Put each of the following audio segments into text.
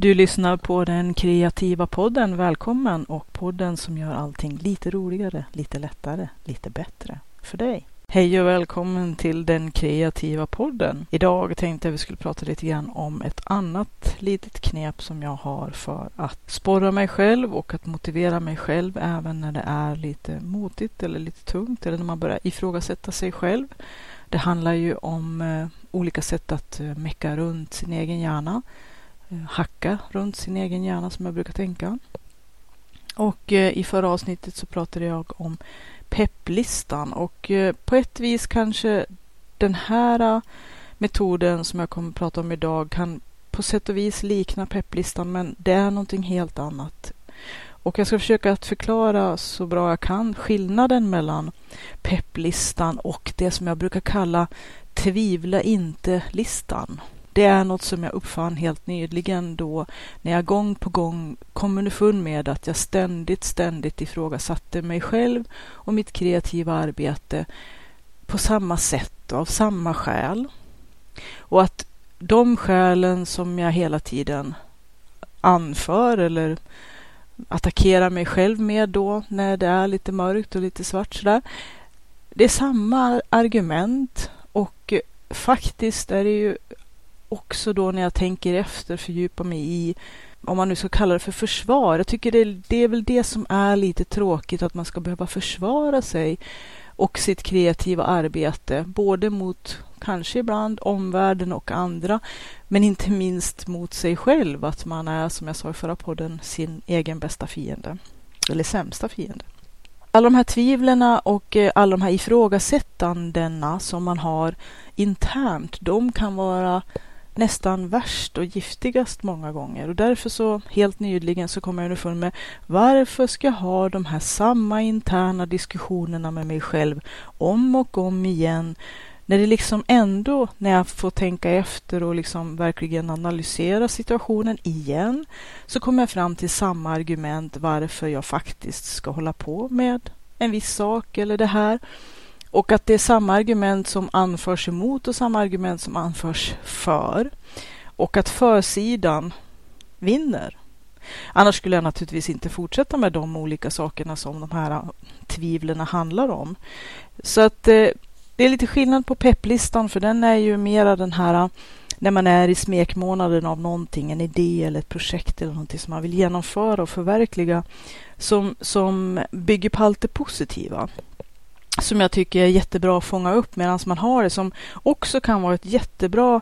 Du lyssnar på den kreativa podden. Välkommen och podden som gör allting lite roligare, lite lättare, lite bättre för dig. Hej och välkommen till den kreativa podden. Idag tänkte jag vi skulle prata lite grann om ett annat litet knep som jag har för att sporra mig själv och att motivera mig själv även när det är lite motigt eller lite tungt eller när man börjar ifrågasätta sig själv. Det handlar ju om eh, olika sätt att eh, mecka runt sin egen hjärna Eh, hacka runt sin egen hjärna som jag brukar tänka. Och eh, i förra avsnittet så pratade jag om pepplistan och eh, på ett vis kanske den här metoden som jag kommer att prata om idag kan på sätt och vis likna pepplistan men det är någonting helt annat. Och jag ska försöka att förklara så bra jag kan skillnaden mellan pepplistan och det som jag brukar kalla tvivla inte-listan det är något som jag uppfann helt nyligen då när jag gång på gång kom underfund med att jag ständigt, ständigt ifrågasatte mig själv och mitt kreativa arbete på samma sätt och av samma skäl. Och att de skälen som jag hela tiden anför eller attackerar mig själv med då när det är lite mörkt och lite svart sådär. Det är samma argument och faktiskt är det ju också då när jag tänker efter fördjupa mig i om man nu ska kalla det för försvar. Jag tycker det, det är väl det som är lite tråkigt att man ska behöva försvara sig och sitt kreativa arbete, både mot kanske ibland omvärlden och andra, men inte minst mot sig själv, att man är, som jag sa i förra podden, sin egen bästa fiende, eller sämsta fiende. Alla de här tvivlen och eh, alla de här ifrågasättandena som man har internt, de kan vara nästan värst och giftigast många gånger. Och därför så helt nyligen så kom jag underfund med varför ska jag ha de här samma interna diskussionerna med mig själv om och om igen när det liksom ändå, när jag får tänka efter och liksom verkligen analysera situationen igen, så kommer jag fram till samma argument varför jag faktiskt ska hålla på med en viss sak eller det här. Och att det är samma argument som anförs emot och samma argument som anförs för. Och att försidan vinner. Annars skulle jag naturligtvis inte fortsätta med de olika sakerna som de här tvivlen handlar om. Så att eh, det är lite skillnad på pepplistan för den är ju mera den här eh, när man är i smekmånaden av någonting, en idé eller ett projekt eller någonting som man vill genomföra och förverkliga som, som bygger på allt det positiva som jag tycker är jättebra att fånga upp medan man har det som också kan vara ett jättebra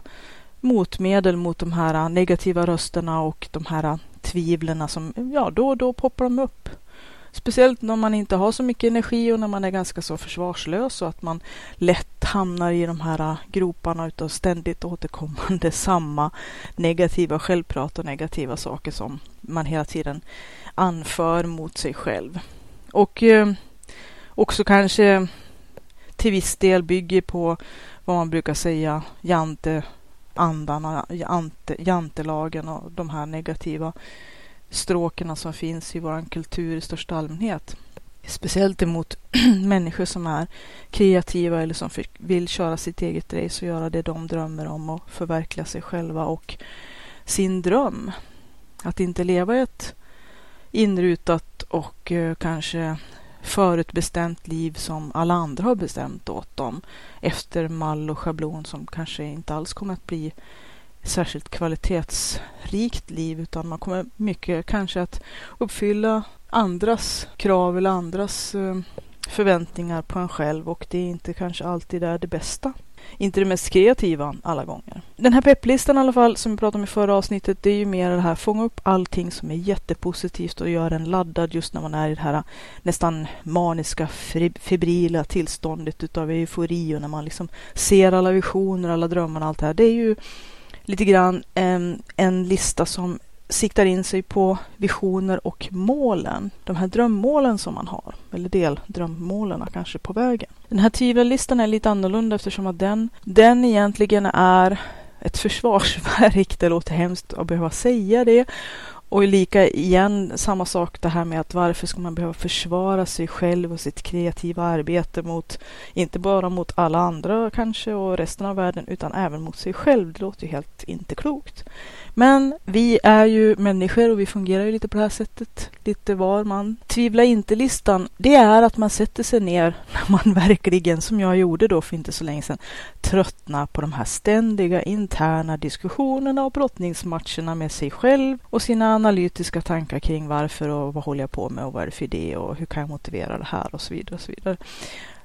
motmedel mot de här negativa rösterna och de här tvivlen som ja, då och då poppar de upp. Speciellt när man inte har så mycket energi och när man är ganska så försvarslös och att man lätt hamnar i de här groparna utav ständigt återkommande samma negativa självprat och negativa saker som man hela tiden anför mot sig själv. Och eh, också kanske till viss del bygger på vad man brukar säga janteandarna, jante, jantelagen och de här negativa stråken som finns i vår kultur i största allmänhet. Speciellt emot människor som är kreativa eller som vill köra sitt eget race och göra det de drömmer om och förverkliga sig själva och sin dröm. Att inte leva ett inrutat och eh, kanske förutbestämt liv som alla andra har bestämt åt dem efter mall och schablon som kanske inte alls kommer att bli särskilt kvalitetsrikt liv utan man kommer mycket kanske att uppfylla andras krav eller andras eh, förväntningar på en själv och det är inte kanske alltid är det bästa inte det mest kreativa alla gånger. Den här pepplistan i alla fall, som vi pratade om i förra avsnittet, det är ju mer det här fånga upp allting som är jättepositivt och göra en laddad just när man är i det här äh, nästan maniska, febrila tillståndet utav eufori och när man liksom ser alla visioner, alla drömmar och allt det här. Det är ju lite grann en, en lista som siktar in sig på visioner och målen. De här drömmålen som man har, eller deldrömmålen kanske på vägen. Den här tvivlarlistan är lite annorlunda eftersom att den, den egentligen är ett försvarsverk. Det låter hemskt att behöva säga det. Och lika igen, samma sak det här med att varför ska man behöva försvara sig själv och sitt kreativa arbete mot, inte bara mot alla andra kanske och resten av världen, utan även mot sig själv. Det låter ju helt inte klokt. Men vi är ju människor och vi fungerar ju lite på det här sättet, lite var man. Tvivla inte-listan, det är att man sätter sig ner när man verkligen, som jag gjorde då för inte så länge sedan, tröttnar på de här ständiga interna diskussionerna och brottningsmatcherna med sig själv och sina analytiska tankar kring varför och vad håller jag på med och vad är det för idé och hur kan jag motivera det här och så vidare. Och så vidare.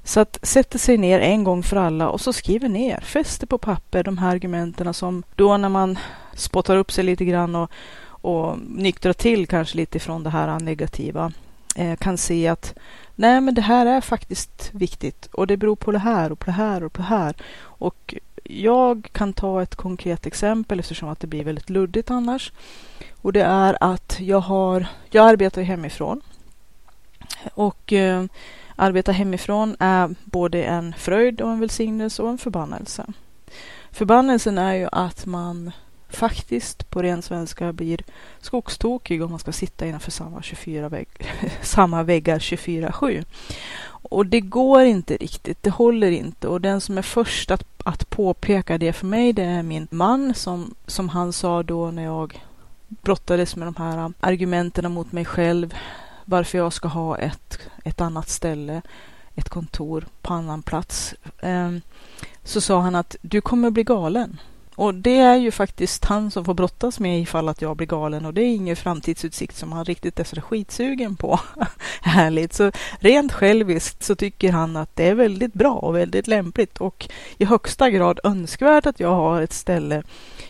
Så att sätter sig ner en gång för alla och så skriver ner, fäster på papper de här argumenten som då när man spottar upp sig lite grann och, och nyktrar till kanske lite från det här negativa eh, kan se att nej men det här är faktiskt viktigt och det beror på det här och på det här och på det här. Och jag kan ta ett konkret exempel eftersom att det blir väldigt luddigt annars. Och det är att jag har, jag arbetar hemifrån. Och eh, arbeta hemifrån är både en fröjd och en välsignelse och en förbannelse. Förbannelsen är ju att man faktiskt på ren svenska blir skogstokig om man ska sitta innanför samma, 24 vägg, samma väggar 24-7. Och det går inte riktigt, det håller inte. Och den som är först att, att påpeka det för mig, det är min man som, som han sa då när jag brottades med de här argumenten mot mig själv, varför jag ska ha ett, ett annat ställe, ett kontor på annan plats. Ehm, så sa han att du kommer bli galen. Och det är ju faktiskt han som får brottas med ifall att jag blir galen och det är ingen framtidsutsikt som han riktigt är så skitsugen på. Härligt! Så rent själviskt så tycker han att det är väldigt bra och väldigt lämpligt och i högsta grad önskvärt att jag har ett ställe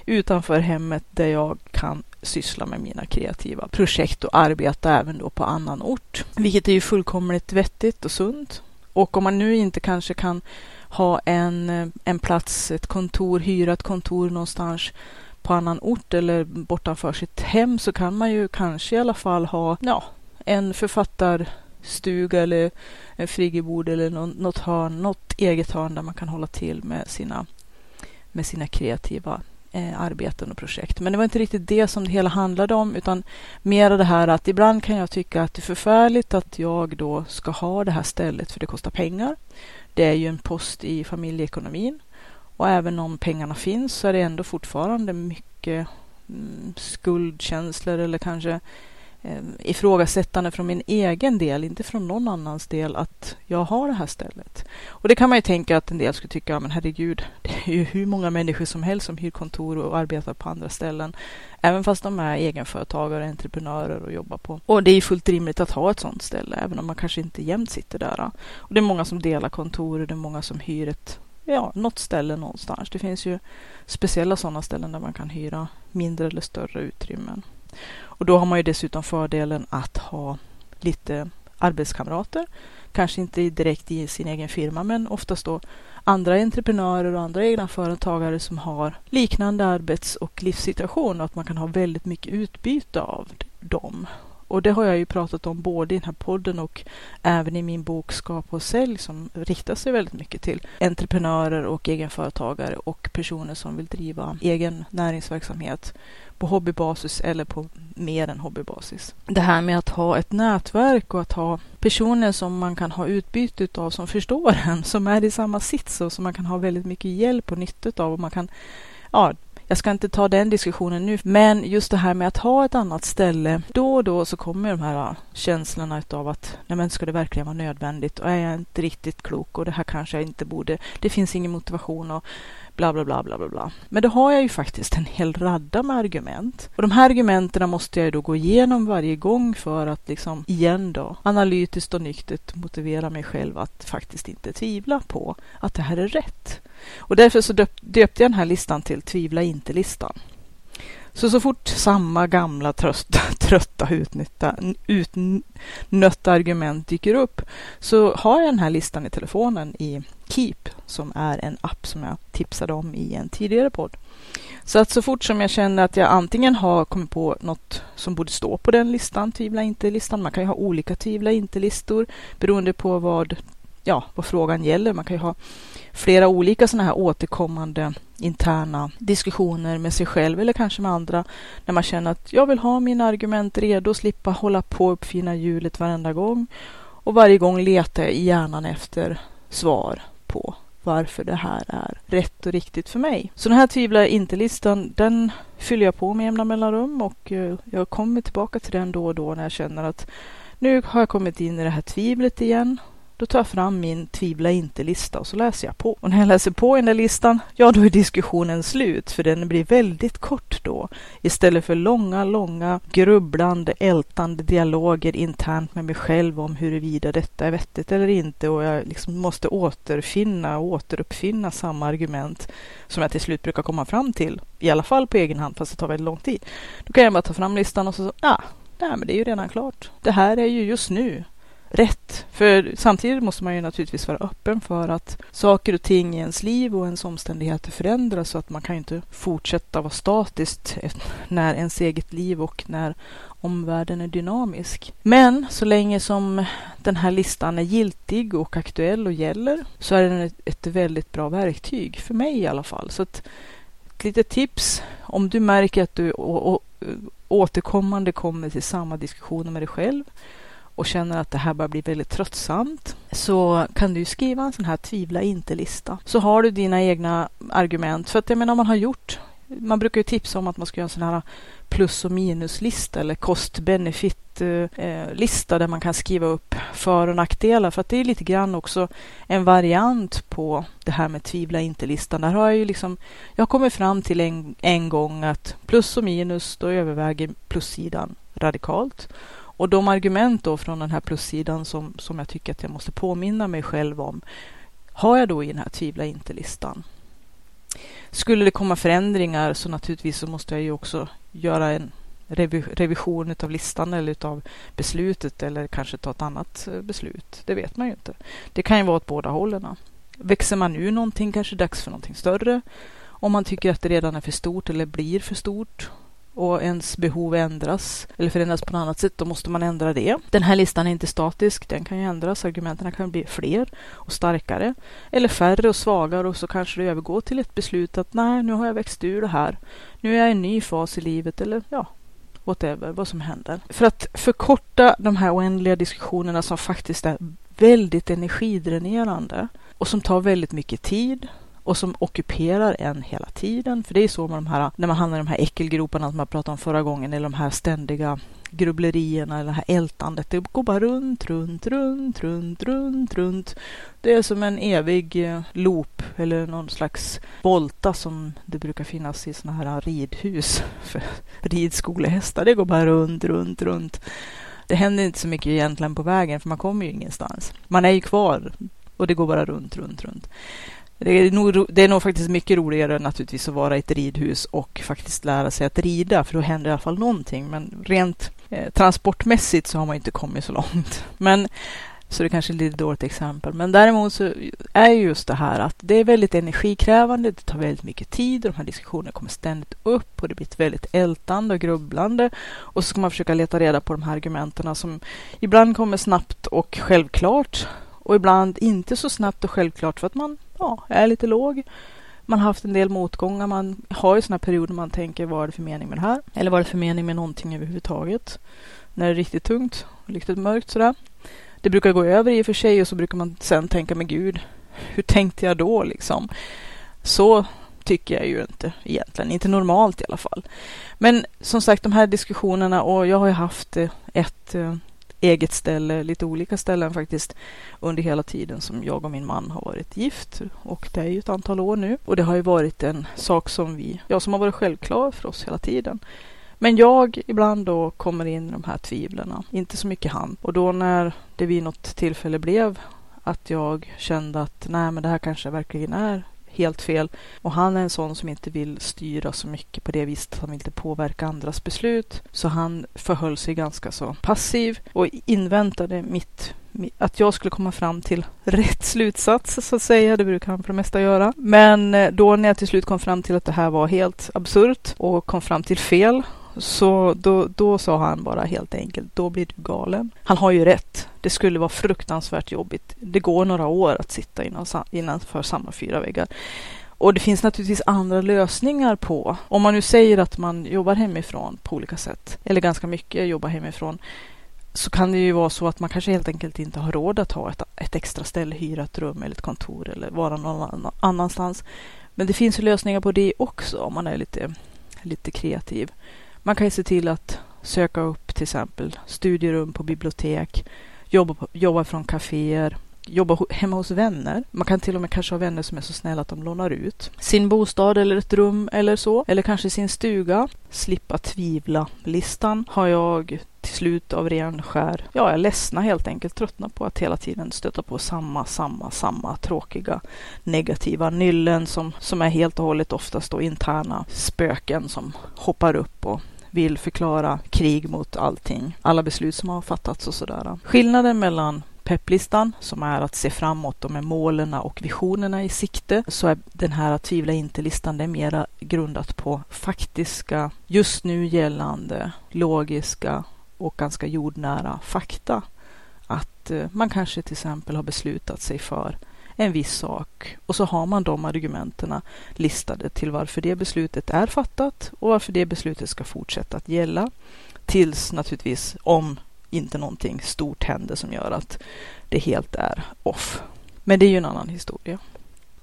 utanför hemmet där jag kan syssla med mina kreativa projekt och arbeta även då på annan ort. Vilket är ju fullkomligt vettigt och sunt. Och om man nu inte kanske kan ha en, en plats, ett kontor, hyra ett kontor någonstans på annan ort eller bortanför sitt hem så kan man ju kanske i alla fall ha ja, en författarstuga eller en friggebod eller något hörn, något eget hörn där man kan hålla till med sina, med sina kreativa eh, arbeten och projekt. Men det var inte riktigt det som det hela handlade om, utan mer det här att ibland kan jag tycka att det är förfärligt att jag då ska ha det här stället för det kostar pengar. Det är ju en post i familjeekonomin och även om pengarna finns så är det ändå fortfarande mycket mm, skuldkänslor eller kanske Ehm, ifrågasättande från min egen del, inte från någon annans del, att jag har det här stället. Och det kan man ju tänka att en del skulle tycka, men herregud, det är ju hur många människor som helst som hyr kontor och arbetar på andra ställen, även fast de är egenföretagare, entreprenörer och jobbar på. Och det är fullt rimligt att ha ett sådant ställe, även om man kanske inte jämt sitter där. Och det är många som delar kontor och det är många som hyr ett ja, något ställe någonstans. Det finns ju speciella sådana ställen där man kan hyra mindre eller större utrymmen. Och då har man ju dessutom fördelen att ha lite arbetskamrater. Kanske inte direkt i sin egen firma, men oftast då andra entreprenörer och andra egna företagare som har liknande arbets och livssituation och att man kan ha väldigt mycket utbyte av dem. Och det har jag ju pratat om både i den här podden och även i min bok Skapa och sälj som riktar sig väldigt mycket till entreprenörer och egenföretagare och personer som vill driva egen näringsverksamhet på hobbybasis eller på mer än hobbybasis. Det här med att ha ett nätverk och att ha personer som man kan ha utbyte av som förstår en, som är i samma sits och som man kan ha väldigt mycket hjälp och nytta av och man kan ja, jag ska inte ta den diskussionen nu, men just det här med att ha ett annat ställe. Då och då så kommer de här äh, känslorna av att nej men ska det verkligen vara nödvändigt och är jag inte riktigt klok och det här kanske jag inte borde. Det finns ingen motivation och bla bla bla bla bla bla. Men då har jag ju faktiskt en hel radda med argument. Och de här argumenten måste jag ju då gå igenom varje gång för att liksom igen då analytiskt och nyktert motivera mig själv att faktiskt inte tvivla på att det här är rätt. Och därför så döpte jag den här listan till Tvivla inte-listan. Så så fort samma gamla trösta, trötta utnytta, utnötta argument dyker upp så har jag den här listan i telefonen i Keep som är en app som jag tipsade om i en tidigare podd. Så att så fort som jag känner att jag antingen har kommit på något som borde stå på den listan, tvivla inte-listan. Man kan ju ha olika tvivla inte-listor beroende på vad ja, vad frågan gäller. Man kan ju ha flera olika sådana här återkommande interna diskussioner med sig själv eller kanske med andra när man känner att jag vill ha mina argument redo och slippa hålla på och uppfinna hjulet varenda gång. Och varje gång letar jag i hjärnan efter svar på varför det här är rätt och riktigt för mig. Så den här tvivlar inte-listan, den fyller jag på med jämna mellanrum och eh, jag kommer tillbaka till den då och då när jag känner att nu har jag kommit in i det här tvivlet igen då tar jag fram min tvivla inte-lista och så läser jag på. Och när jag läser på i den där listan, ja då är diskussionen slut, för den blir väldigt kort då. Istället för långa, långa, grubblande, ältande dialoger internt med mig själv om huruvida detta är vettigt eller inte och jag liksom måste återfinna och återuppfinna samma argument som jag till slut brukar komma fram till, i alla fall på egen hand, fast det tar väldigt lång tid. Då kan jag bara ta fram listan och så, ja, nej men det är ju redan klart. Det här är ju just nu rätt. För samtidigt måste man ju naturligtvis vara öppen för att saker och ting i ens liv och ens omständigheter förändras så att man kan ju inte fortsätta vara statiskt när ens eget liv och när omvärlden är dynamisk. Men så länge som den här listan är giltig och aktuell och gäller så är den ett, ett väldigt bra verktyg, för mig i alla fall. Så att, ett litet tips om du märker att du å, å, återkommande kommer till samma diskussioner med dig själv och känner att det här börjar bli väldigt tröttsamt så kan du skriva en sån här tvivla inte-lista. Så har du dina egna argument. För att jag menar, man har gjort man brukar ju tipsa om att man ska göra en sån här plus och minuslista eller cost-benefit-lista eh, eh, där man kan skriva upp för och nackdelar. För att det är lite grann också en variant på det här med tvivla inte-listan. Där har jag ju liksom, jag kommer fram till en, en gång att plus och minus, då överväger plussidan radikalt. Och de argument då från den här plussidan som, som jag tycker att jag måste påminna mig själv om har jag då i den här tvivla inte-listan. Skulle det komma förändringar så naturligtvis så måste jag ju också göra en revision av listan eller av beslutet eller kanske ta ett annat eh, beslut. Det vet man ju inte. Det kan ju vara åt båda hållen. Växer man ur någonting kanske det är dags för någonting större. Om man tycker att det redan är för stort eller blir för stort och ens behov ändras eller förändras på något annat sätt, då måste man ändra det. Den här listan är inte statisk, den kan ju ändras. Argumenten kan bli fler och starkare eller färre och svagare och så kanske det övergår till ett beslut att nej, nu har jag växt ur det här. Nu är jag i en ny fas i livet eller ja, whatever, vad som händer. För att förkorta de här oändliga diskussionerna som faktiskt är väldigt energidränerande och som tar väldigt mycket tid och som ockuperar en hela tiden. För det är så med de här, när man hamnar i de här äckelgroparna som jag pratade om förra gången, eller de här ständiga grubblerierna eller det här ältandet. Det går bara runt, runt, runt, runt, runt, runt. Det är som en evig eh, loop eller någon slags volta som det brukar finnas i sådana här ridhus för ridskolehästar. Det går bara runt, runt, runt. Det händer inte så mycket egentligen på vägen för man kommer ju ingenstans. Man är ju kvar och det går bara runt, runt, runt. Det är, nog, det är nog faktiskt mycket roligare naturligtvis att vara i ett ridhus och faktiskt lära sig att rida, för då händer i alla fall någonting. Men rent eh, transportmässigt så har man inte kommit så långt. Men så det kanske är ett lite dåligt exempel. Men däremot så är just det här att det är väldigt energikrävande, det tar väldigt mycket tid, de här diskussionerna kommer ständigt upp och det blir ett väldigt ältande och grubblande. Och så ska man försöka leta reda på de här argumenten som ibland kommer snabbt och självklart och ibland inte så snabbt och självklart för att man ja, är lite låg. Man har haft en del motgångar. Man har ju sådana perioder man tänker vad är det för mening med det här? Eller vad är det för mening med någonting överhuvudtaget? När det är riktigt tungt och riktigt mörkt sådär. Det brukar gå över i och för sig och så brukar man sen tänka med Gud, hur tänkte jag då liksom? Så tycker jag ju inte egentligen, inte normalt i alla fall. Men som sagt, de här diskussionerna och jag har ju haft eh, ett eh, eget ställe, lite olika ställen faktiskt, under hela tiden som jag och min man har varit gift. Och det är ju ett antal år nu. Och det har ju varit en sak som vi, ja, som har varit självklar för oss hela tiden. Men jag ibland då kommer in i de här tvivlen, inte så mycket han. Och då när det vid något tillfälle blev att jag kände att nej, men det här kanske verkligen är helt fel. Och han är en sån som inte vill styra så mycket på det viset. Han vill inte påverka andras beslut. Så han förhöll sig ganska så passiv och inväntade mitt att jag skulle komma fram till rätt slutsats så att säga. Det brukar han för det mesta göra. Men eh, då när jag till slut kom fram till att det här var helt absurt och kom fram till fel så då, då sa han bara helt enkelt, då blir du galen. Han har ju rätt. Det skulle vara fruktansvärt jobbigt. Det går några år att sitta innanför samma fyra väggar. Och det finns naturligtvis andra lösningar på, om man nu säger att man jobbar hemifrån på olika sätt, eller ganska mycket jobbar hemifrån, så kan det ju vara så att man kanske helt enkelt inte har råd att ha ett, ett extra ställe, hyra ett rum eller ett kontor eller vara någon annanstans. Men det finns lösningar på det också om man är lite, lite kreativ. Man kan ju se till att söka upp till exempel studierum på bibliotek, jobba, jobba från kaféer, jobba hemma hos vänner. Man kan till och med kanske ha vänner som är så snälla att de lånar ut sin bostad eller ett rum eller så. Eller kanske sin stuga. Slippa tvivla. Listan har jag till slut av ren skär, ja, jag ledsna helt enkelt, tröttna på att hela tiden stöta på samma, samma, samma tråkiga negativa nyllen som, som är helt och hållet oftast då interna spöken som hoppar upp och vill förklara krig mot allting, alla beslut som har fattats och sådär. Skillnaden mellan pepplistan som är att se framåt och med målen och visionerna i sikte så är den här tvivla inte-listan det är mera grundat på faktiska, just nu gällande, logiska och ganska jordnära fakta. Att eh, man kanske till exempel har beslutat sig för en viss sak och så har man de argumenten listade till varför det beslutet är fattat och varför det beslutet ska fortsätta att gälla tills naturligtvis om inte någonting stort händer som gör att det helt är off. Men det är ju en annan historia.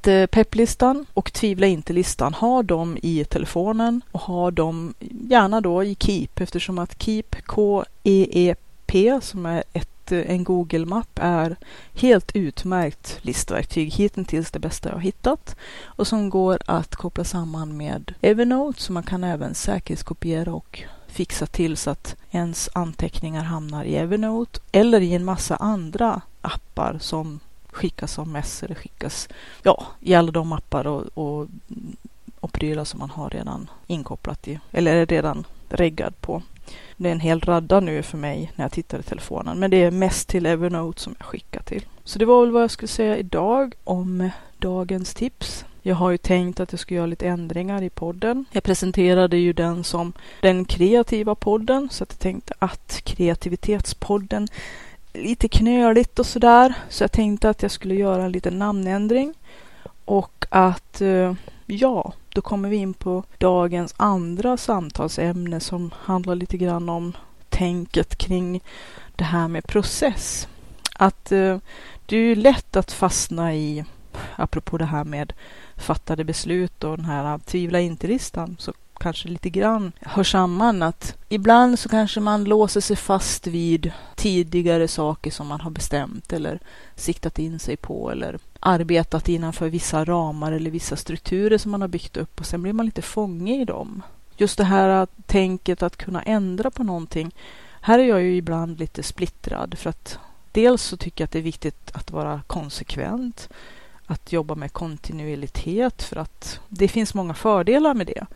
Eh, Pepplistan och Tvivla inte-listan, har dem i telefonen och har dem gärna då i Keep eftersom att Keep, K-E-E-P, som är ett, Eh, en Google-mapp, är helt utmärkt listverktyg. Hittills det bästa jag har hittat och som går att koppla samman med Evernote så man kan även säkerhetskopiera och fixa till så att ens anteckningar hamnar i Evernote eller i en massa andra appar som skickas som mess eller skickas ja, i alla de appar och, och, och prylar som man har redan inkopplat i eller är redan reggad på. Det är en hel radda nu för mig när jag tittar i telefonen, men det är mest till Evernote som jag skickar till. Så det var väl vad jag skulle säga idag om dagens tips. Jag har ju tänkt att jag ska göra lite ändringar i podden. Jag presenterade ju den som den kreativa podden, så att jag tänkte att kreativitetspodden lite knöligt och sådär. Så jag tänkte att jag skulle göra en liten namnändring. Och att, eh, ja, då kommer vi in på dagens andra samtalsämne som handlar lite grann om tänket kring det här med process. Att eh, det är ju lätt att fastna i, apropå det här med fattade beslut och den här ah, tvivla inte-listan, så kanske lite grann hör samman att ibland så kanske man låser sig fast vid tidigare saker som man har bestämt eller siktat in sig på eller arbetat innanför vissa ramar eller vissa strukturer som man har byggt upp och sen blir man lite fånge i dem. Just det här tänket att kunna ändra på någonting. Här är jag ju ibland lite splittrad för att dels så tycker jag att det är viktigt att vara konsekvent att jobba med kontinuitet för att det finns många fördelar med det.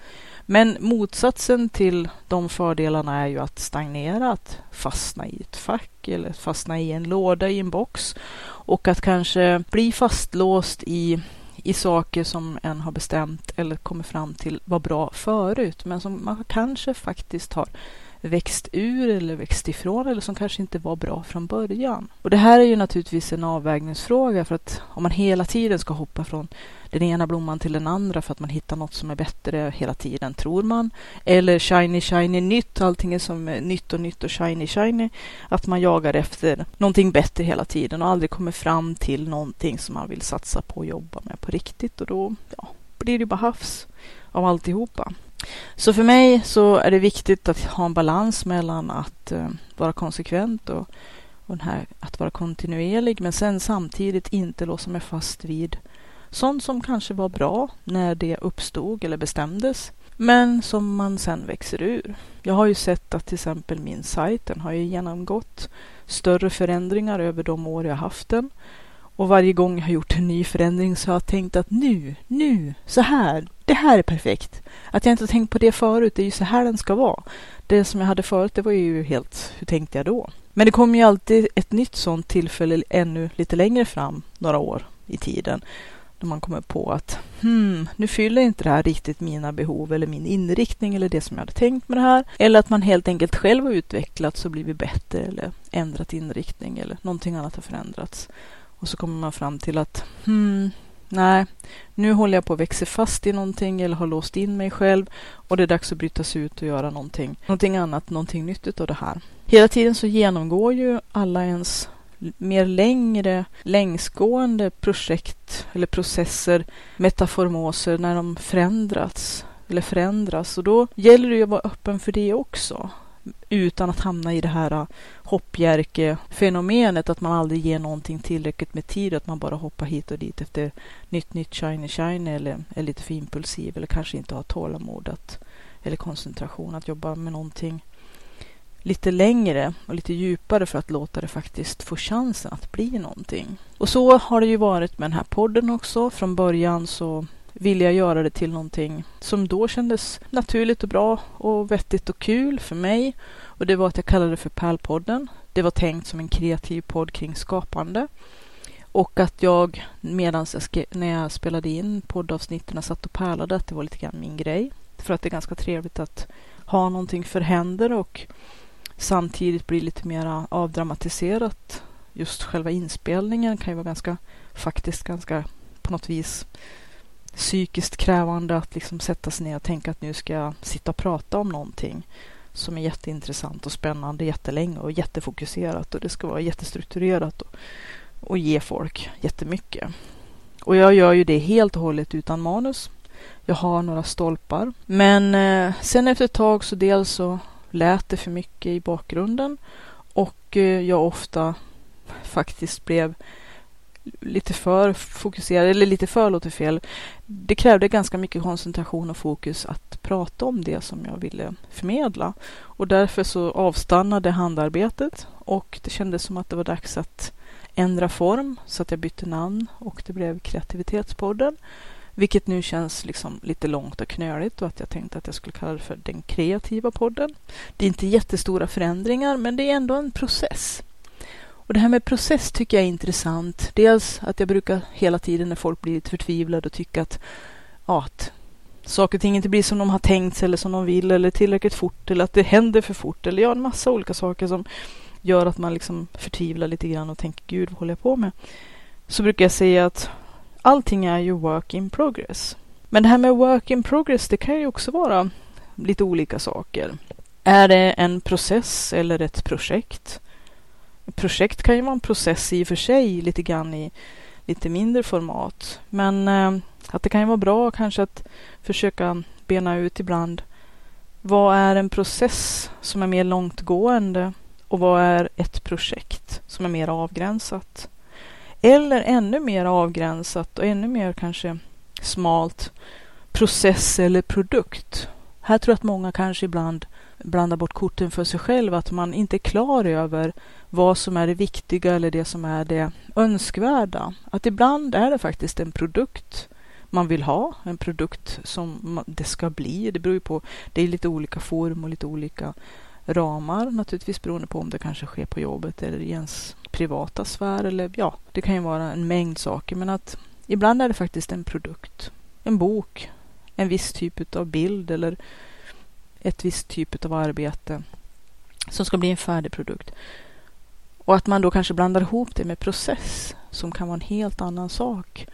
Men motsatsen till de fördelarna är ju att stagnera, att fastna i ett fack eller fastna i en låda i en box och att kanske bli fastlåst i, i saker som en har bestämt eller kommit fram till var bra förut men som man kanske faktiskt har växt ur eller växt ifrån eller som kanske inte var bra från början. Och det här är ju naturligtvis en avvägningsfråga för att om man hela tiden ska hoppa från den ena blomman till den andra för att man hittar något som är bättre hela tiden, tror man. Eller shiny, shiny, nytt, allting är som nytt och nytt och shiny, shiny. Att man jagar efter någonting bättre hela tiden och aldrig kommer fram till någonting som man vill satsa på och jobba med på riktigt och då ja, blir det bara havs av alltihopa. Så för mig så är det viktigt att ha en balans mellan att eh, vara konsekvent och, och den här, att vara kontinuerlig men sen samtidigt inte låsa mig fast vid sånt som kanske var bra när det uppstod eller bestämdes men som man sen växer ur. Jag har ju sett att till exempel min sajt, den har ju genomgått större förändringar över de år jag haft den. Och varje gång jag har gjort en ny förändring så har jag tänkt att nu, nu, så här, det här är perfekt. Att jag inte har tänkt på det förut, det är ju så här den ska vara. Det som jag hade förut, det var ju helt, hur tänkte jag då? Men det kommer ju alltid ett nytt sånt tillfälle ännu lite längre fram, några år i tiden. då man kommer på att hmm, nu fyller inte det här riktigt mina behov eller min inriktning eller det som jag hade tänkt med det här. Eller att man helt enkelt själv har utvecklats och blivit bättre eller ändrat inriktning eller någonting annat har förändrats. Och så kommer man fram till att hmm, nej, nu håller jag på att växa fast i någonting eller har låst in mig själv och det är dags att bryta sig ut och göra någonting, någonting annat, någonting nyttigt av det här. Hela tiden så genomgår ju alla ens mer längre, längsgående projekt eller processer, metaformoser, när de förändrats eller förändras. Och då gäller det ju att vara öppen för det också. Utan att hamna i det här äh, hoppjerke-fenomenet att man aldrig ger någonting tillräckligt med tid, och att man bara hoppar hit och dit efter nytt, nytt, shiny, shiny eller är lite för impulsiv eller kanske inte har tålamod att, eller koncentration att jobba med någonting lite längre och lite djupare för att låta det faktiskt få chansen att bli någonting. Och så har det ju varit med den här podden också. Från början så ville jag göra det till någonting som då kändes naturligt och bra och vettigt och kul för mig. Och det var att jag kallade det för Pärlpodden. Det var tänkt som en kreativ podd kring skapande. Och att jag medan jag när jag spelade in poddavsnitten satt och pärlade att det var lite grann min grej. För att det är ganska trevligt att ha någonting för händer och samtidigt bli lite mer avdramatiserat. Just själva inspelningen kan ju vara ganska, faktiskt ganska på något vis psykiskt krävande att liksom sätta sig ner och tänka att nu ska jag sitta och prata om någonting som är jätteintressant och spännande jättelänge och jättefokuserat och det ska vara jättestrukturerat och, och ge folk jättemycket. Och jag gör ju det helt och hållet utan manus. Jag har några stolpar. Men eh, sen efter ett tag så dels så lät det för mycket i bakgrunden och eh, jag ofta faktiskt blev lite för fokuserad, eller lite för låter fel. Det krävde ganska mycket koncentration och fokus att prata om det som jag ville förmedla. Och därför så avstannade handarbetet och det kändes som att det var dags att ändra form så att jag bytte namn och det blev Kreativitetspodden. Vilket nu känns liksom lite långt och knöligt och att jag tänkte att jag skulle kalla det för den kreativa podden. Det är inte jättestora förändringar men det är ändå en process. Och det här med process tycker jag är intressant. Dels att jag brukar hela tiden när folk blir lite förtvivlade och tycka att, ja, att saker och ting inte blir som de har tänkt sig eller som de vill eller tillräckligt fort eller att det händer för fort eller ja, en massa olika saker som gör att man liksom förtvivlar lite grann och tänker gud, vad håller jag på med? Så brukar jag säga att allting är ju work in progress. Men det här med work in progress, det kan ju också vara lite olika saker. Är det en process eller ett projekt? Projekt kan ju vara en process i och för sig, lite grann i lite mindre format. Men eh, att det kan ju vara bra kanske att försöka bena ut ibland. Vad är en process som är mer långtgående och vad är ett projekt som är mer avgränsat? Eller ännu mer avgränsat och ännu mer kanske smalt process eller produkt. Här tror jag att många kanske ibland blanda bort korten för sig själv, att man inte är klar över vad som är det viktiga eller det som är det önskvärda. Att ibland är det faktiskt en produkt man vill ha, en produkt som det ska bli. Det beror ju på, det är lite olika form och lite olika ramar naturligtvis beroende på om det kanske sker på jobbet eller i ens privata sfär eller ja, det kan ju vara en mängd saker men att ibland är det faktiskt en produkt, en bok, en viss typ av bild eller ett visst typ av arbete som ska bli en färdig produkt. Och att man då kanske blandar ihop det med process som kan vara en helt annan sak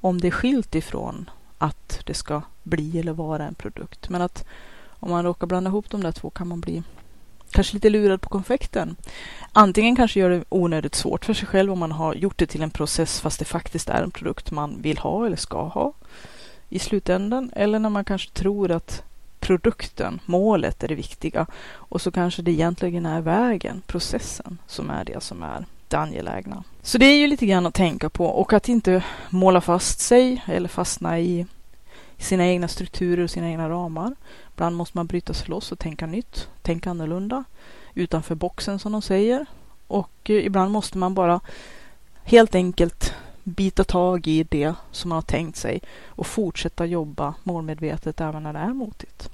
om det är skilt ifrån att det ska bli eller vara en produkt. Men att om man råkar blanda ihop de där två kan man bli kanske lite lurad på konfekten. Antingen kanske gör det onödigt svårt för sig själv om man har gjort det till en process fast det faktiskt är en produkt man vill ha eller ska ha i slutändan. Eller när man kanske tror att produkten, målet är det viktiga och så kanske det egentligen är vägen, processen som är det som är det angelägna. Så det är ju lite grann att tänka på och att inte måla fast sig eller fastna i sina egna strukturer och sina egna ramar. Ibland måste man bryta sig loss och tänka nytt, tänka annorlunda, utanför boxen som de säger. Och eh, ibland måste man bara helt enkelt bita tag i det som man har tänkt sig och fortsätta jobba målmedvetet även när det är motigt.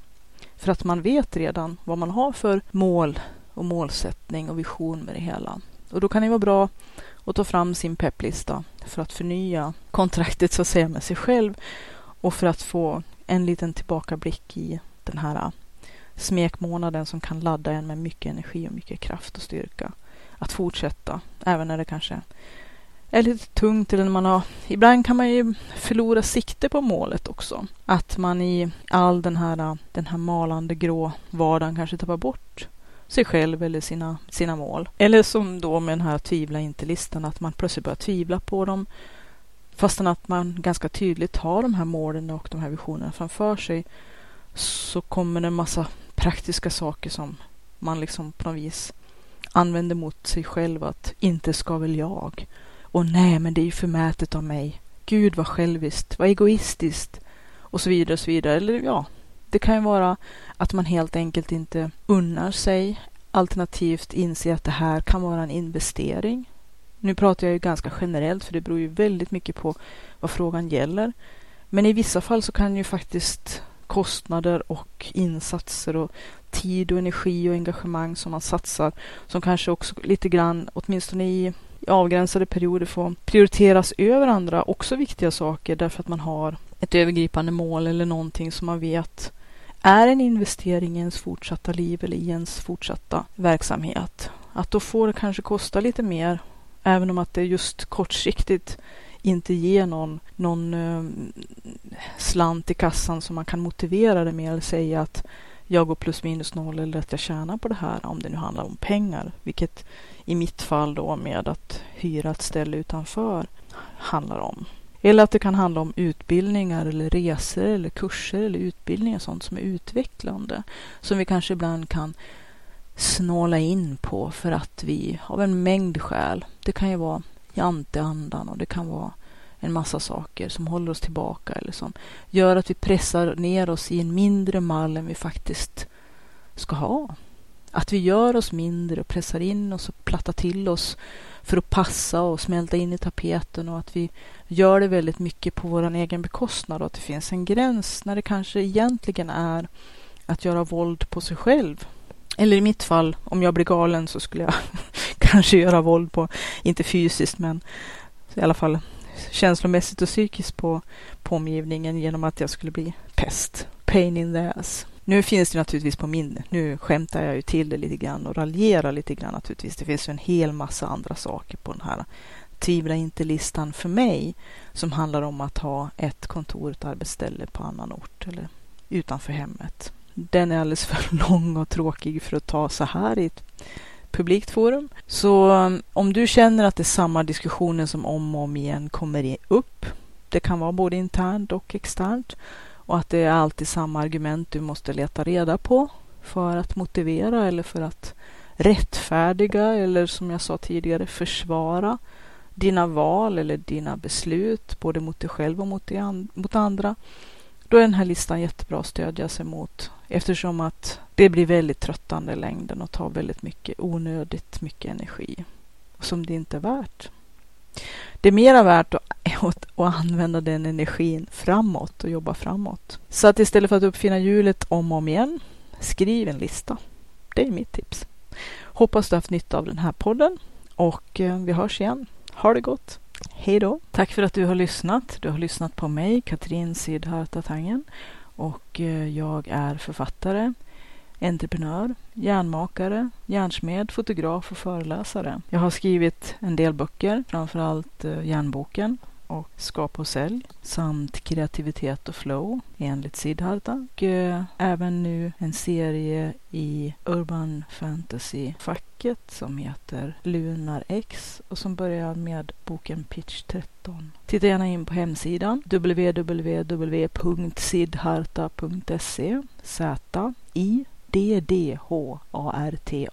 För att man vet redan vad man har för mål och målsättning och vision med det hela. Och då kan det vara bra att ta fram sin pepplista för att förnya kontraktet så att säga med sig själv och för att få en liten tillbakablick i den här smekmånaden som kan ladda en med mycket energi och mycket kraft och styrka att fortsätta även när det kanske är lite tungt eller när man har... Ibland kan man ju förlora sikte på målet också. Att man i all den här, den här malande grå vardagen kanske tappar bort sig själv eller sina, sina mål. Eller som då med den här tvivla inte-listan, att man plötsligt börjar tvivla på dem fastän att man ganska tydligt har de här målen och de här visionerna framför sig så kommer det en massa praktiska saker som man liksom på något vis använder mot sig själv att inte ska väl jag och nej, men det är ju förmätet av mig. Gud vad själviskt, vad egoistiskt och så vidare och så vidare. Eller ja, det kan ju vara att man helt enkelt inte unnar sig alternativt inser att det här kan vara en investering. Nu pratar jag ju ganska generellt för det beror ju väldigt mycket på vad frågan gäller. Men i vissa fall så kan ju faktiskt kostnader och insatser och tid och energi och engagemang som man satsar som kanske också lite grann, åtminstone i i avgränsade perioder få prioriteras över andra också viktiga saker därför att man har ett övergripande mål eller någonting som man vet är en investering i ens fortsatta liv eller i ens fortsatta verksamhet. Att då får det kanske kosta lite mer även om att det just kortsiktigt inte ger någon, någon eh, slant i kassan som man kan motivera det med eller säga att jag går plus minus noll eller att jag tjänar på det här om det nu handlar om pengar. Vilket i mitt fall då med att hyra ett ställe utanför handlar om. Eller att det kan handla om utbildningar eller resor eller kurser eller utbildningar, sånt som är utvecklande. Som vi kanske ibland kan snåla in på för att vi av en mängd skäl, det kan ju vara janteandan och det kan vara en massa saker som håller oss tillbaka eller som gör att vi pressar ner oss i en mindre mall än vi faktiskt ska ha. Att vi gör oss mindre och pressar in oss och plattar till oss för att passa och smälta in i tapeten och att vi gör det väldigt mycket på vår egen bekostnad och att det finns en gräns när det kanske egentligen är att göra våld på sig själv. Eller i mitt fall, om jag blir galen så skulle jag kanske göra våld på, inte fysiskt men i alla fall känslomässigt och psykiskt på, på omgivningen genom att jag skulle bli pest. Pain in the ass. Nu finns det naturligtvis på min, nu skämtar jag ju till det lite grann och raljerar lite grann naturligtvis. Det finns ju en hel massa andra saker på den här tvivla inte-listan för mig som handlar om att ha ett kontor, ett arbetsställe på annan ort eller utanför hemmet. Den är alldeles för lång och tråkig för att ta så här i ett publikt forum. Så um, om du känner att det är samma diskussioner som om och om igen kommer upp, det kan vara både internt och externt, och att det är alltid samma argument du måste leta reda på för att motivera eller för att rättfärdiga eller som jag sa tidigare försvara dina val eller dina beslut både mot dig själv och mot, mot andra. Då är den här listan jättebra att stödja sig mot eftersom att det blir väldigt tröttande i längden och tar väldigt mycket onödigt mycket energi som det inte är värt. Det är mera värt att, att, använda den energin framåt och jobba framåt. Så att istället för att uppfinna hjulet om och om igen, skriv en lista. Det är mitt tips. Hoppas du haft nytta av den här podden och eh, vi hörs igen. Ha det gott! Hej då! Tack för att du har lyssnat. Du har lyssnat på mig, Katrin Sidharta Tangen och eh, jag är författare entreprenör, järnmakare, järnsmed, fotograf och föreläsare. Jag har skrivit en del böcker, framförallt eh, Järnboken och Skapa och sälj samt Kreativitet och flow enligt Siddharta. Och eh, även nu en serie i Urban Fantasy-facket som heter Lunar X och som börjar med boken Pitch 13. Titta gärna in på hemsidan www.siddharta.se Z I DDHARTA.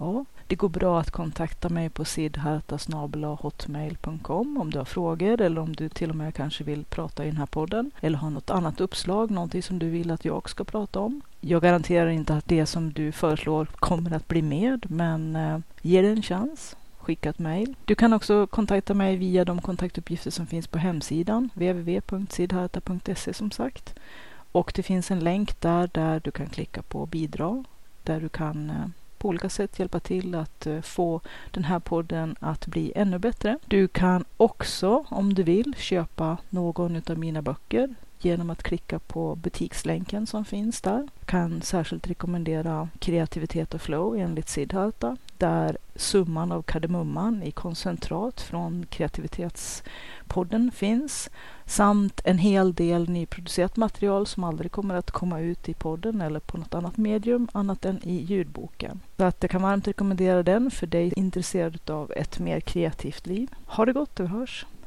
Det går bra att kontakta mig på sidharta.hotmail.com om du har frågor eller om du till och med kanske vill prata i den här podden eller har något annat uppslag, någonting som du vill att jag ska prata om. Jag garanterar inte att det som du föreslår kommer att bli med, men eh, ge det en chans skicka ett mejl. Du kan också kontakta mig via de kontaktuppgifter som finns på hemsidan www.sidharta.se som sagt. Och det finns en länk där, där du kan klicka på bidra där du kan eh, på olika sätt hjälpa till att eh, få den här podden att bli ännu bättre. Du kan också, om du vill, köpa någon av mina böcker genom att klicka på butikslänken som finns där. Jag kan särskilt rekommendera Kreativitet och flow enligt Siddharta där summan av kardemumman i koncentrat från kreativitetspodden finns samt en hel del nyproducerat material som aldrig kommer att komma ut i podden eller på något annat medium annat än i ljudboken. Så att jag kan varmt rekommendera den för dig intresserad av ett mer kreativt liv. Ha det gott, vi hörs!